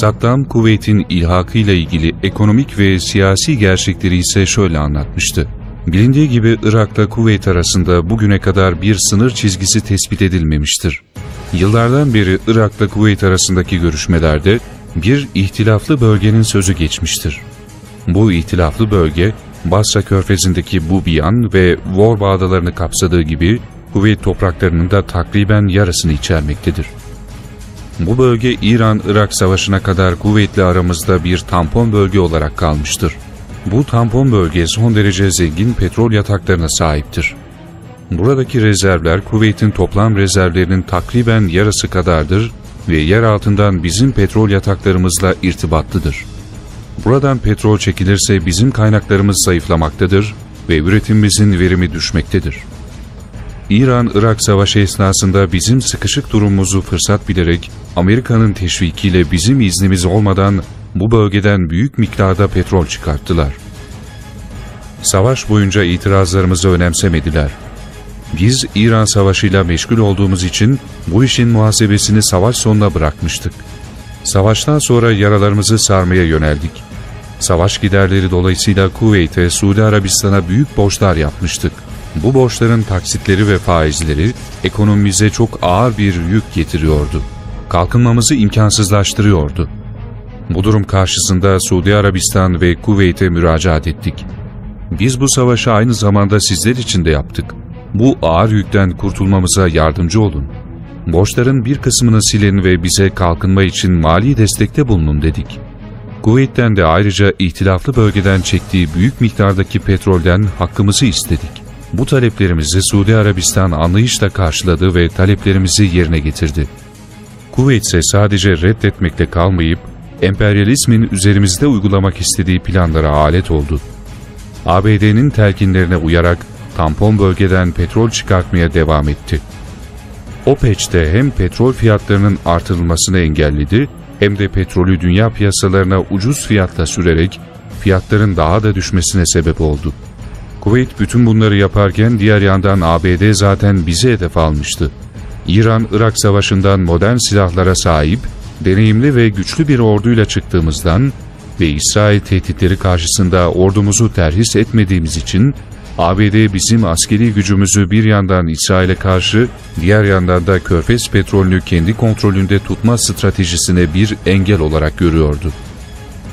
Saddam Kuveyt'in ilhakıyla ilgili ekonomik ve siyasi gerçekleri ise şöyle anlatmıştı. Bilindiği gibi Irak'la Kuveyt arasında bugüne kadar bir sınır çizgisi tespit edilmemiştir. Yıllardan beri Irak'la Kuveyt arasındaki görüşmelerde bir ihtilaflı bölgenin sözü geçmiştir. Bu ihtilaflı bölge Basra Körfezi'ndeki Bubiyan ve Vorba adalarını kapsadığı gibi Kuveyt topraklarının da takriben yarısını içermektedir. Bu bölge İran-Irak savaşına kadar kuvvetli aramızda bir tampon bölge olarak kalmıştır. Bu tampon bölge son derece zengin petrol yataklarına sahiptir. Buradaki rezervler Kuveyt'in toplam rezervlerinin takriben yarısı kadardır ve yer altından bizim petrol yataklarımızla irtibatlıdır. Buradan petrol çekilirse bizim kaynaklarımız zayıflamaktadır ve üretimimizin verimi düşmektedir. İran-Irak savaşı esnasında bizim sıkışık durumumuzu fırsat bilerek Amerika'nın teşvikiyle bizim iznimiz olmadan bu bölgeden büyük miktarda petrol çıkarttılar. Savaş boyunca itirazlarımızı önemsemediler. Biz İran savaşıyla meşgul olduğumuz için bu işin muhasebesini savaş sonuna bırakmıştık. Savaştan sonra yaralarımızı sarmaya yöneldik. Savaş giderleri dolayısıyla Kuveyt'e, Suudi Arabistan'a büyük borçlar yapmıştık. Bu borçların taksitleri ve faizleri ekonomimize çok ağır bir yük getiriyordu. Kalkınmamızı imkansızlaştırıyordu. Bu durum karşısında Suudi Arabistan ve Kuveyt'e müracaat ettik. Biz bu savaşı aynı zamanda sizler için de yaptık. Bu ağır yükten kurtulmamıza yardımcı olun. Borçların bir kısmını silin ve bize kalkınma için mali destekte bulunun dedik. Kuveyt'ten de ayrıca ihtilaflı bölgeden çektiği büyük miktardaki petrolden hakkımızı istedik. Bu taleplerimizi Suudi Arabistan anlayışla karşıladı ve taleplerimizi yerine getirdi. Kuveyt ise sadece reddetmekle kalmayıp, emperyalizmin üzerimizde uygulamak istediği planlara alet oldu. ABD'nin telkinlerine uyarak tampon bölgeden petrol çıkartmaya devam etti. OPEC'te hem petrol fiyatlarının artırılmasını engelledi hem de petrolü dünya piyasalarına ucuz fiyatla sürerek fiyatların daha da düşmesine sebep oldu. Kuveyt bütün bunları yaparken diğer yandan ABD zaten bizi hedef almıştı. İran-Irak savaşından modern silahlara sahip, deneyimli ve güçlü bir orduyla çıktığımızdan ve İsrail tehditleri karşısında ordumuzu terhis etmediğimiz için ABD bizim askeri gücümüzü bir yandan İsrail'e karşı, diğer yandan da Körfez petrolünü kendi kontrolünde tutma stratejisine bir engel olarak görüyordu.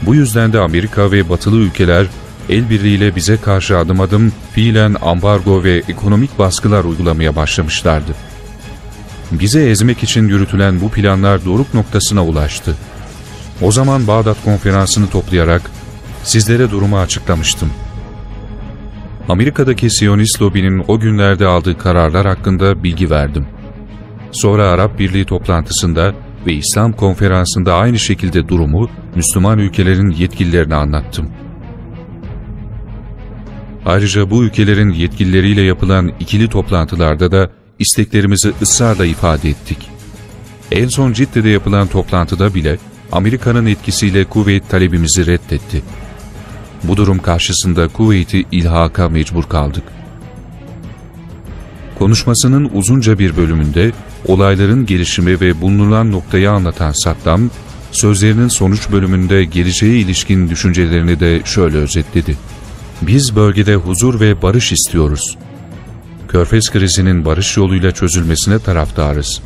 Bu yüzden de Amerika ve batılı ülkeler el birliğiyle bize karşı adım adım fiilen ambargo ve ekonomik baskılar uygulamaya başlamışlardı. Bize ezmek için yürütülen bu planlar doruk noktasına ulaştı. O zaman Bağdat konferansını toplayarak sizlere durumu açıklamıştım. Amerika'daki Siyonist lobinin o günlerde aldığı kararlar hakkında bilgi verdim. Sonra Arap Birliği toplantısında ve İslam konferansında aynı şekilde durumu Müslüman ülkelerin yetkililerine anlattım. Ayrıca bu ülkelerin yetkilileriyle yapılan ikili toplantılarda da isteklerimizi ısrarla ifade ettik. En son Cidde'de yapılan toplantıda bile Amerika'nın etkisiyle Kuveyt talebimizi reddetti. Bu durum karşısında Kuveyt'i ilhaka mecbur kaldık. Konuşmasının uzunca bir bölümünde olayların gelişimi ve bulunulan noktayı anlatan Saddam, sözlerinin sonuç bölümünde geleceğe ilişkin düşüncelerini de şöyle özetledi. Biz bölgede huzur ve barış istiyoruz. Körfez krizinin barış yoluyla çözülmesine taraftarız.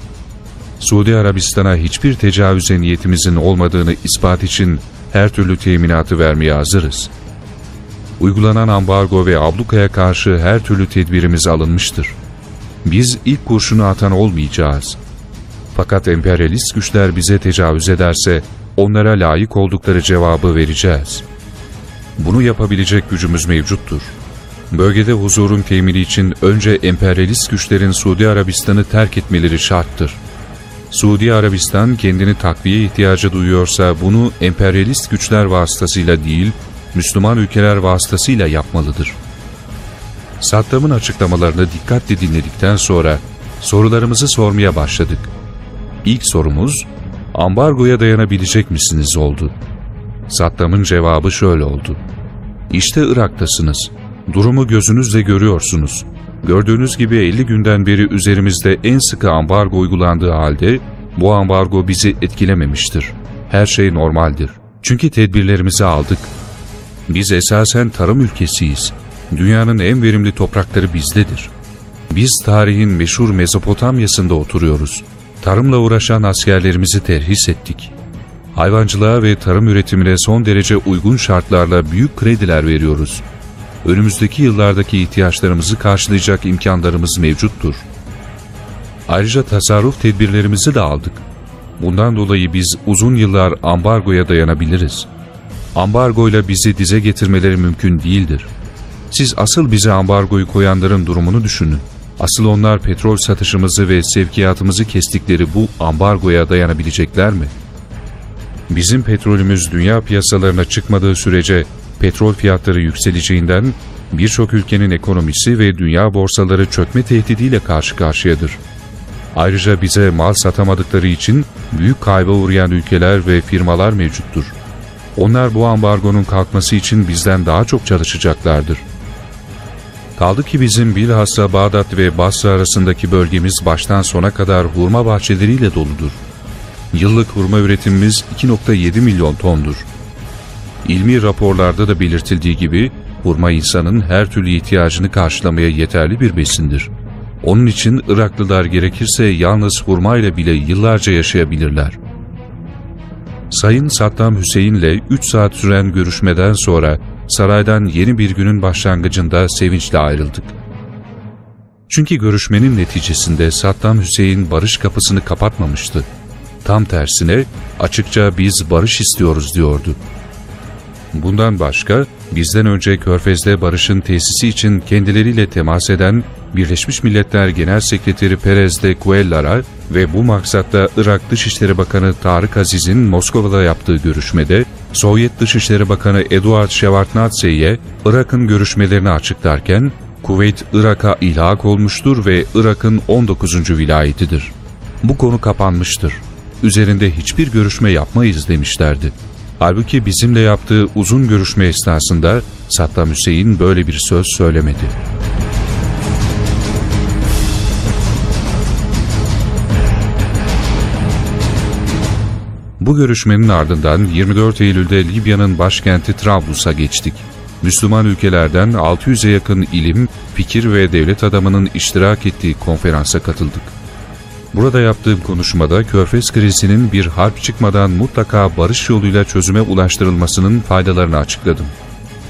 Suudi Arabistan'a hiçbir tecavüze niyetimizin olmadığını ispat için her türlü teminatı vermeye hazırız. Uygulanan ambargo ve ablukaya karşı her türlü tedbirimiz alınmıştır. Biz ilk kurşunu atan olmayacağız. Fakat emperyalist güçler bize tecavüz ederse onlara layık oldukları cevabı vereceğiz. Bunu yapabilecek gücümüz mevcuttur. Bölgede huzurun temini için önce emperyalist güçlerin Suudi Arabistan'ı terk etmeleri şarttır. Suudi Arabistan kendini takviye ihtiyacı duyuyorsa bunu emperyalist güçler vasıtasıyla değil, Müslüman ülkeler vasıtasıyla yapmalıdır. Saddam'ın açıklamalarını dikkatle dinledikten sonra sorularımızı sormaya başladık. İlk sorumuz, ambargoya dayanabilecek misiniz oldu. Saddam'ın cevabı şöyle oldu. İşte Irak'tasınız. Durumu gözünüzle görüyorsunuz. Gördüğünüz gibi 50 günden beri üzerimizde en sıkı ambargo uygulandığı halde bu ambargo bizi etkilememiştir. Her şey normaldir. Çünkü tedbirlerimizi aldık. Biz esasen tarım ülkesiyiz. Dünyanın en verimli toprakları bizdedir. Biz tarihin meşhur Mezopotamya'sında oturuyoruz. Tarımla uğraşan askerlerimizi terhis ettik. Hayvancılığa ve tarım üretimine son derece uygun şartlarla büyük krediler veriyoruz. Önümüzdeki yıllardaki ihtiyaçlarımızı karşılayacak imkanlarımız mevcuttur. Ayrıca tasarruf tedbirlerimizi de aldık. Bundan dolayı biz uzun yıllar ambargoya dayanabiliriz. Ambargoyla bizi dize getirmeleri mümkün değildir. Siz asıl bize ambargoyu koyanların durumunu düşünün. Asıl onlar petrol satışımızı ve sevkiyatımızı kestikleri bu ambargoya dayanabilecekler mi? Bizim petrolümüz dünya piyasalarına çıkmadığı sürece petrol fiyatları yükseleceğinden birçok ülkenin ekonomisi ve dünya borsaları çökme tehdidiyle karşı karşıyadır. Ayrıca bize mal satamadıkları için büyük kayba uğrayan ülkeler ve firmalar mevcuttur. Onlar bu ambargonun kalkması için bizden daha çok çalışacaklardır. Kaldı ki bizim bilhassa Bağdat ve Basra arasındaki bölgemiz baştan sona kadar hurma bahçeleriyle doludur. Yıllık hurma üretimimiz 2.7 milyon tondur. İlmi raporlarda da belirtildiği gibi hurma insanın her türlü ihtiyacını karşılamaya yeterli bir besindir. Onun için Iraklılar gerekirse yalnız hurma ile bile yıllarca yaşayabilirler. Sayın Saddam Hüseyin'le 3 saat süren görüşmeden sonra saraydan yeni bir günün başlangıcında sevinçle ayrıldık. Çünkü görüşmenin neticesinde Saddam Hüseyin barış kapısını kapatmamıştı. Tam tersine açıkça biz barış istiyoruz diyordu. Bundan başka bizden önce Körfez'de barışın tesisi için kendileriyle temas eden Birleşmiş Milletler Genel Sekreteri Perez de Cuellar'a ve bu maksatla Irak Dışişleri Bakanı Tarık Aziz'in Moskova'da yaptığı görüşmede Sovyet Dışişleri Bakanı Eduard Shevardnadze'ye Irak'ın görüşmelerini açıklarken Kuveyt Irak'a ilhak olmuştur ve Irak'ın 19. vilayetidir. Bu konu kapanmıştır. Üzerinde hiçbir görüşme yapmayız demişlerdi. Halbuki bizimle yaptığı uzun görüşme esnasında Saddam Hüseyin böyle bir söz söylemedi. Bu görüşmenin ardından 24 Eylül'de Libya'nın başkenti Trablus'a geçtik. Müslüman ülkelerden 600'e yakın ilim, fikir ve devlet adamının iştirak ettiği konferansa katıldık. Burada yaptığım konuşmada Körfez krizinin bir harp çıkmadan mutlaka barış yoluyla çözüme ulaştırılmasının faydalarını açıkladım.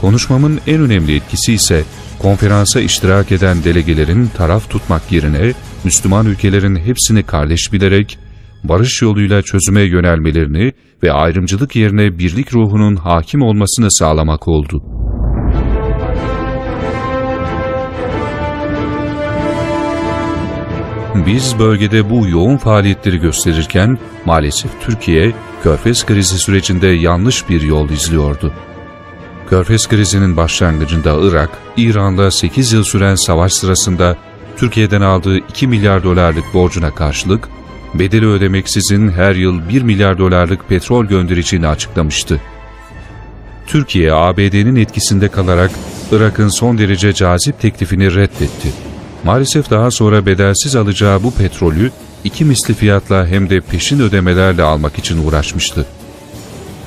Konuşmamın en önemli etkisi ise konferansa iştirak eden delegelerin taraf tutmak yerine Müslüman ülkelerin hepsini kardeş bilerek barış yoluyla çözüme yönelmelerini ve ayrımcılık yerine birlik ruhunun hakim olmasını sağlamak oldu. Biz bölgede bu yoğun faaliyetleri gösterirken maalesef Türkiye, Körfez krizi sürecinde yanlış bir yol izliyordu. Körfez krizinin başlangıcında Irak, İran'la 8 yıl süren savaş sırasında Türkiye'den aldığı 2 milyar dolarlık borcuna karşılık, bedeli ödemeksizin her yıl 1 milyar dolarlık petrol göndereceğini açıklamıştı. Türkiye, ABD'nin etkisinde kalarak Irak'ın son derece cazip teklifini reddetti. Maalesef daha sonra bedelsiz alacağı bu petrolü iki misli fiyatla hem de peşin ödemelerle almak için uğraşmıştı.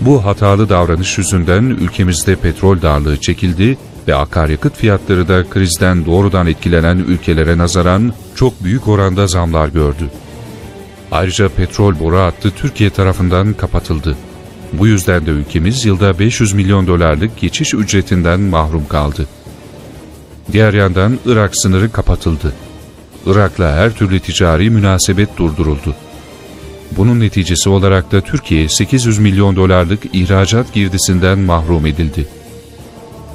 Bu hatalı davranış yüzünden ülkemizde petrol darlığı çekildi ve akaryakıt fiyatları da krizden doğrudan etkilenen ülkelere nazaran çok büyük oranda zamlar gördü. Ayrıca petrol boru hattı Türkiye tarafından kapatıldı. Bu yüzden de ülkemiz yılda 500 milyon dolarlık geçiş ücretinden mahrum kaldı. Diğer yandan Irak sınırı kapatıldı. Irak'la her türlü ticari münasebet durduruldu. Bunun neticesi olarak da Türkiye 800 milyon dolarlık ihracat girdisinden mahrum edildi.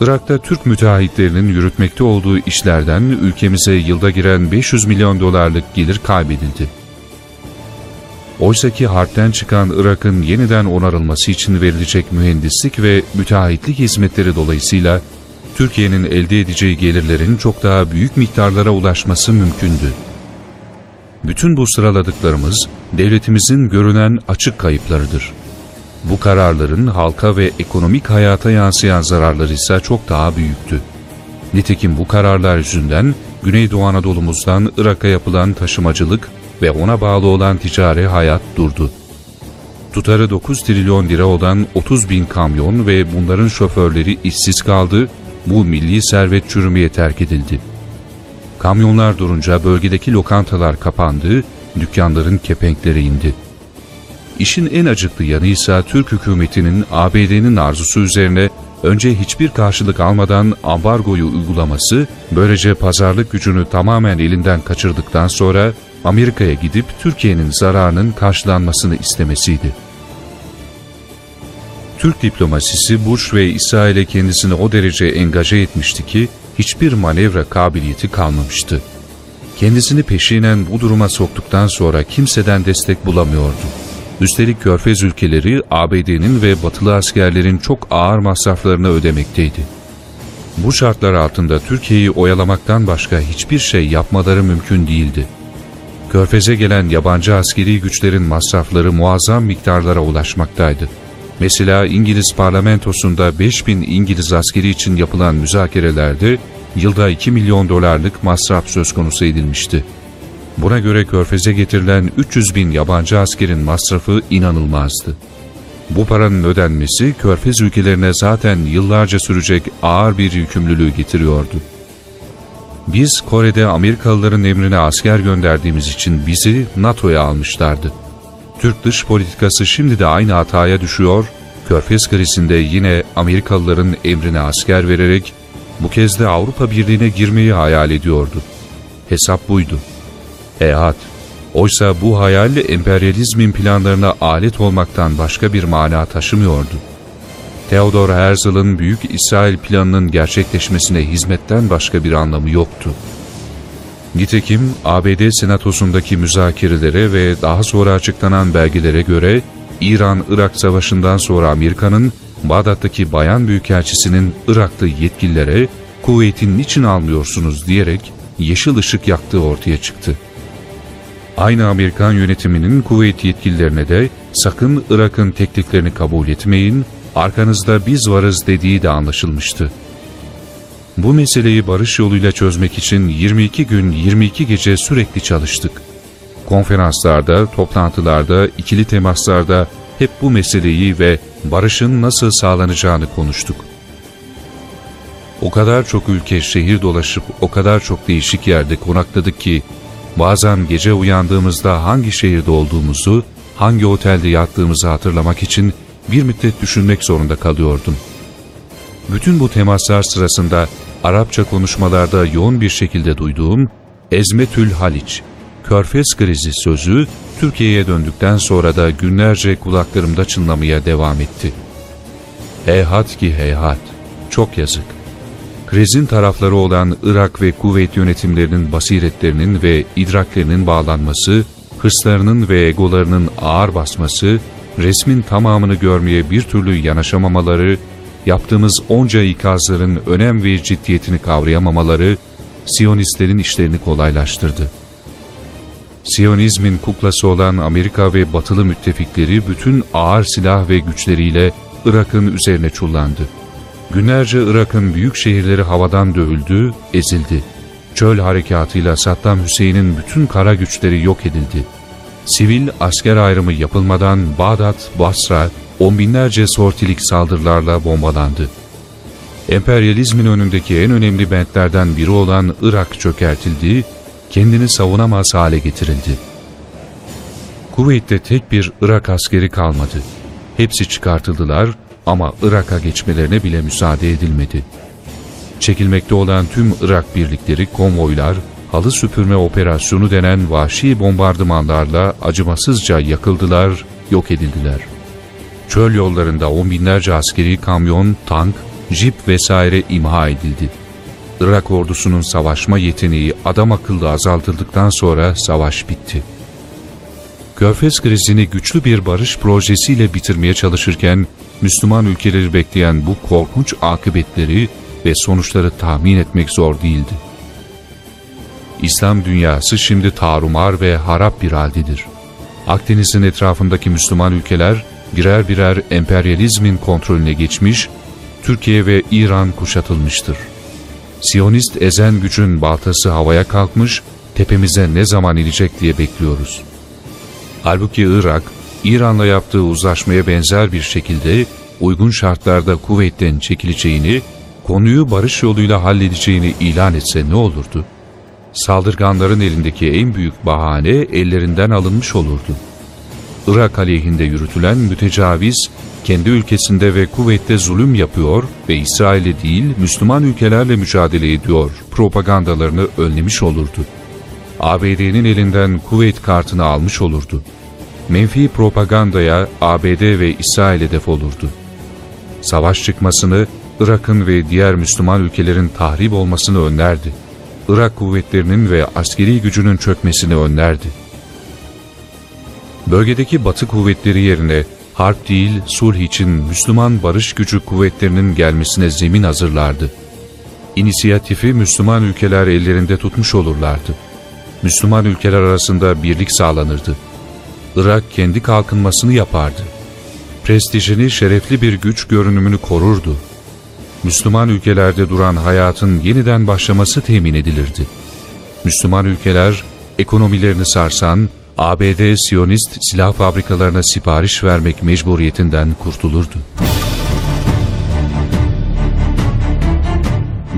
Irak'ta Türk müteahhitlerinin yürütmekte olduğu işlerden ülkemize yılda giren 500 milyon dolarlık gelir kaybedildi. Oysaki harpten çıkan Irak'ın yeniden onarılması için verilecek mühendislik ve müteahhitlik hizmetleri dolayısıyla Türkiye'nin elde edeceği gelirlerin çok daha büyük miktarlara ulaşması mümkündü. Bütün bu sıraladıklarımız devletimizin görünen açık kayıplarıdır. Bu kararların halka ve ekonomik hayata yansıyan zararları ise çok daha büyüktü. Nitekim bu kararlar yüzünden Güneydoğu Anadolu'muzdan Irak'a yapılan taşımacılık ve ona bağlı olan ticari hayat durdu. Tutarı 9 trilyon lira olan 30 bin kamyon ve bunların şoförleri işsiz kaldı, bu milli servet çürümeye terk edildi. Kamyonlar durunca bölgedeki lokantalar kapandı, dükkanların kepenkleri indi. İşin en acıklı yanı ise Türk hükümetinin ABD'nin arzusu üzerine önce hiçbir karşılık almadan ambargoyu uygulaması, böylece pazarlık gücünü tamamen elinden kaçırdıktan sonra Amerika'ya gidip Türkiye'nin zararının karşılanmasını istemesiydi. Türk diplomasisi Bush ve İsrail'e kendisini o derece engaje etmişti ki hiçbir manevra kabiliyeti kalmamıştı. Kendisini peşinen bu duruma soktuktan sonra kimseden destek bulamıyordu. Üstelik Körfez ülkeleri ABD'nin ve batılı askerlerin çok ağır masraflarını ödemekteydi. Bu şartlar altında Türkiye'yi oyalamaktan başka hiçbir şey yapmaları mümkün değildi. Körfez'e gelen yabancı askeri güçlerin masrafları muazzam miktarlara ulaşmaktaydı. Mesela İngiliz parlamentosunda 5000 İngiliz askeri için yapılan müzakerelerde yılda 2 milyon dolarlık masraf söz konusu edilmişti. Buna göre Körfez'e getirilen 300 bin yabancı askerin masrafı inanılmazdı. Bu paranın ödenmesi Körfez ülkelerine zaten yıllarca sürecek ağır bir yükümlülüğü getiriyordu. Biz Kore'de Amerikalıların emrine asker gönderdiğimiz için bizi NATO'ya almışlardı. Türk dış politikası şimdi de aynı hataya düşüyor, Körfez krizinde yine Amerikalıların emrine asker vererek bu kez de Avrupa Birliği'ne girmeyi hayal ediyordu. Hesap buydu. Eyhat, oysa bu hayal emperyalizmin planlarına alet olmaktan başka bir mana taşımıyordu. Theodor Herzl'ın Büyük İsrail planının gerçekleşmesine hizmetten başka bir anlamı yoktu. Nitekim ABD Senatosu'ndaki müzakerelere ve daha sonra açıklanan belgelere göre İran-Irak Savaşı'ndan sonra Amerika'nın Bağdat'taki bayan büyükelçisinin Iraklı yetkililere kuvvetin niçin almıyorsunuz diyerek yeşil ışık yaktığı ortaya çıktı. Aynı Amerikan yönetiminin kuvvet yetkililerine de sakın Irak'ın tekliflerini kabul etmeyin, arkanızda biz varız dediği de anlaşılmıştı. Bu meseleyi barış yoluyla çözmek için 22 gün 22 gece sürekli çalıştık. Konferanslarda, toplantılarda, ikili temaslarda hep bu meseleyi ve barışın nasıl sağlanacağını konuştuk. O kadar çok ülke şehir dolaşıp o kadar çok değişik yerde konakladık ki bazen gece uyandığımızda hangi şehirde olduğumuzu, hangi otelde yattığımızı hatırlamak için bir müddet düşünmek zorunda kalıyordum. Bütün bu temaslar sırasında Arapça konuşmalarda yoğun bir şekilde duyduğum Ezmetül Haliç, Körfez krizi sözü Türkiye'ye döndükten sonra da günlerce kulaklarımda çınlamaya devam etti. Heyhat ki heyhat, çok yazık. Krizin tarafları olan Irak ve Kuveyt yönetimlerinin basiretlerinin ve idraklerinin bağlanması, hırslarının ve egolarının ağır basması, resmin tamamını görmeye bir türlü yanaşamamaları, yaptığımız onca ikazların önem ve ciddiyetini kavrayamamaları, Siyonistlerin işlerini kolaylaştırdı. Siyonizmin kuklası olan Amerika ve batılı müttefikleri bütün ağır silah ve güçleriyle Irak'ın üzerine çullandı. Günlerce Irak'ın büyük şehirleri havadan dövüldü, ezildi. Çöl harekatıyla Saddam Hüseyin'in bütün kara güçleri yok edildi. Sivil asker ayrımı yapılmadan Bağdat, Basra, on binlerce sortilik saldırılarla bombalandı. Emperyalizmin önündeki en önemli bentlerden biri olan Irak çökertildi, kendini savunamaz hale getirildi. Kuveyt'te tek bir Irak askeri kalmadı. Hepsi çıkartıldılar ama Irak'a geçmelerine bile müsaade edilmedi. Çekilmekte olan tüm Irak birlikleri konvoylar, halı süpürme operasyonu denen vahşi bombardımanlarla acımasızca yakıldılar, yok edildiler. Çöl yollarında on binlerce askeri kamyon, tank, jip vesaire imha edildi. Irak ordusunun savaşma yeteneği adam akıllı azaltıldıktan sonra savaş bitti. Körfez krizini güçlü bir barış projesiyle bitirmeye çalışırken Müslüman ülkeleri bekleyen bu korkunç akıbetleri ve sonuçları tahmin etmek zor değildi. İslam dünyası şimdi tarumar ve harap bir haldedir. Akdeniz'in etrafındaki Müslüman ülkeler birer birer emperyalizmin kontrolüne geçmiş, Türkiye ve İran kuşatılmıştır. Siyonist ezen gücün baltası havaya kalkmış, tepemize ne zaman inecek diye bekliyoruz. Halbuki Irak, İran'la yaptığı uzlaşmaya benzer bir şekilde uygun şartlarda kuvvetten çekileceğini, konuyu barış yoluyla halledeceğini ilan etse ne olurdu? Saldırganların elindeki en büyük bahane ellerinden alınmış olurdu. Irak aleyhinde yürütülen mütecaviz, kendi ülkesinde ve kuvvette zulüm yapıyor ve İsrail'e değil Müslüman ülkelerle mücadele ediyor propagandalarını önlemiş olurdu. ABD'nin elinden kuvvet kartını almış olurdu. Menfi propagandaya ABD ve İsrail hedef olurdu. Savaş çıkmasını, Irak'ın ve diğer Müslüman ülkelerin tahrip olmasını önlerdi. Irak kuvvetlerinin ve askeri gücünün çökmesini önlerdi. Bölgedeki Batı kuvvetleri yerine harp değil sulh için Müslüman barış gücü kuvvetlerinin gelmesine zemin hazırlardı. İnisiyatifi Müslüman ülkeler ellerinde tutmuş olurlardı. Müslüman ülkeler arasında birlik sağlanırdı. Irak kendi kalkınmasını yapardı. Prestijini şerefli bir güç görünümünü korurdu. Müslüman ülkelerde duran hayatın yeniden başlaması temin edilirdi. Müslüman ülkeler ekonomilerini sarsan, ABD Siyonist silah fabrikalarına sipariş vermek mecburiyetinden kurtulurdu.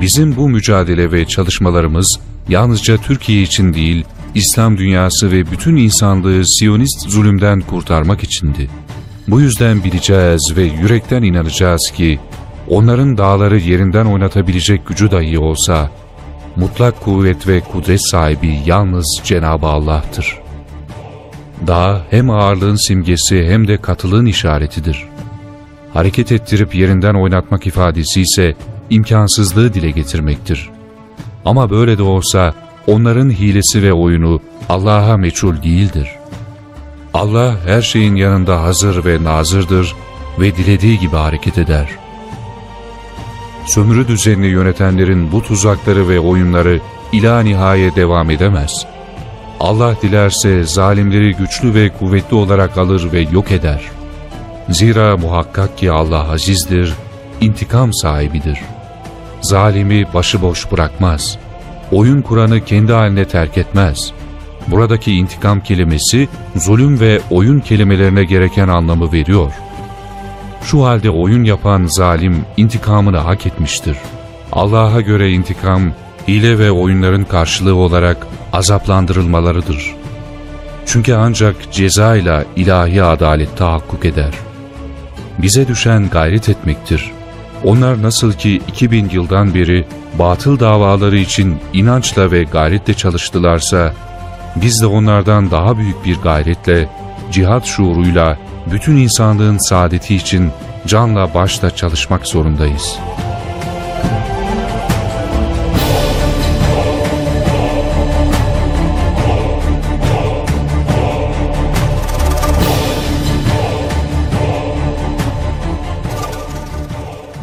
Bizim bu mücadele ve çalışmalarımız yalnızca Türkiye için değil, İslam dünyası ve bütün insanlığı Siyonist zulümden kurtarmak içindi. Bu yüzden bileceğiz ve yürekten inanacağız ki, onların dağları yerinden oynatabilecek gücü dahi olsa, mutlak kuvvet ve kudret sahibi yalnız Cenab-ı Allah'tır. Dağ hem ağırlığın simgesi hem de katılığın işaretidir. Hareket ettirip yerinden oynatmak ifadesi ise imkansızlığı dile getirmektir. Ama böyle de olsa onların hilesi ve oyunu Allah'a meçhul değildir. Allah her şeyin yanında hazır ve nazırdır ve dilediği gibi hareket eder. Sömürü düzenini yönetenlerin bu tuzakları ve oyunları ila nihaye devam edemez. Allah dilerse zalimleri güçlü ve kuvvetli olarak alır ve yok eder. Zira muhakkak ki Allah azizdir, intikam sahibidir. Zalimi başıboş bırakmaz. Oyun kuranı kendi haline terk etmez. Buradaki intikam kelimesi zulüm ve oyun kelimelerine gereken anlamı veriyor. Şu halde oyun yapan zalim intikamını hak etmiştir. Allah'a göre intikam, hile ve oyunların karşılığı olarak azaplandırılmalarıdır. Çünkü ancak ceza ile ilahi adalet tahakkuk eder. Bize düşen gayret etmektir. Onlar nasıl ki 2000 yıldan beri batıl davaları için inançla ve gayretle çalıştılarsa, biz de onlardan daha büyük bir gayretle, cihat şuuruyla bütün insanlığın saadeti için canla başla çalışmak zorundayız.''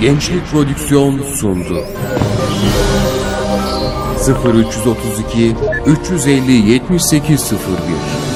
Gençlik Prodüksiyon sundu. 0332 350 7801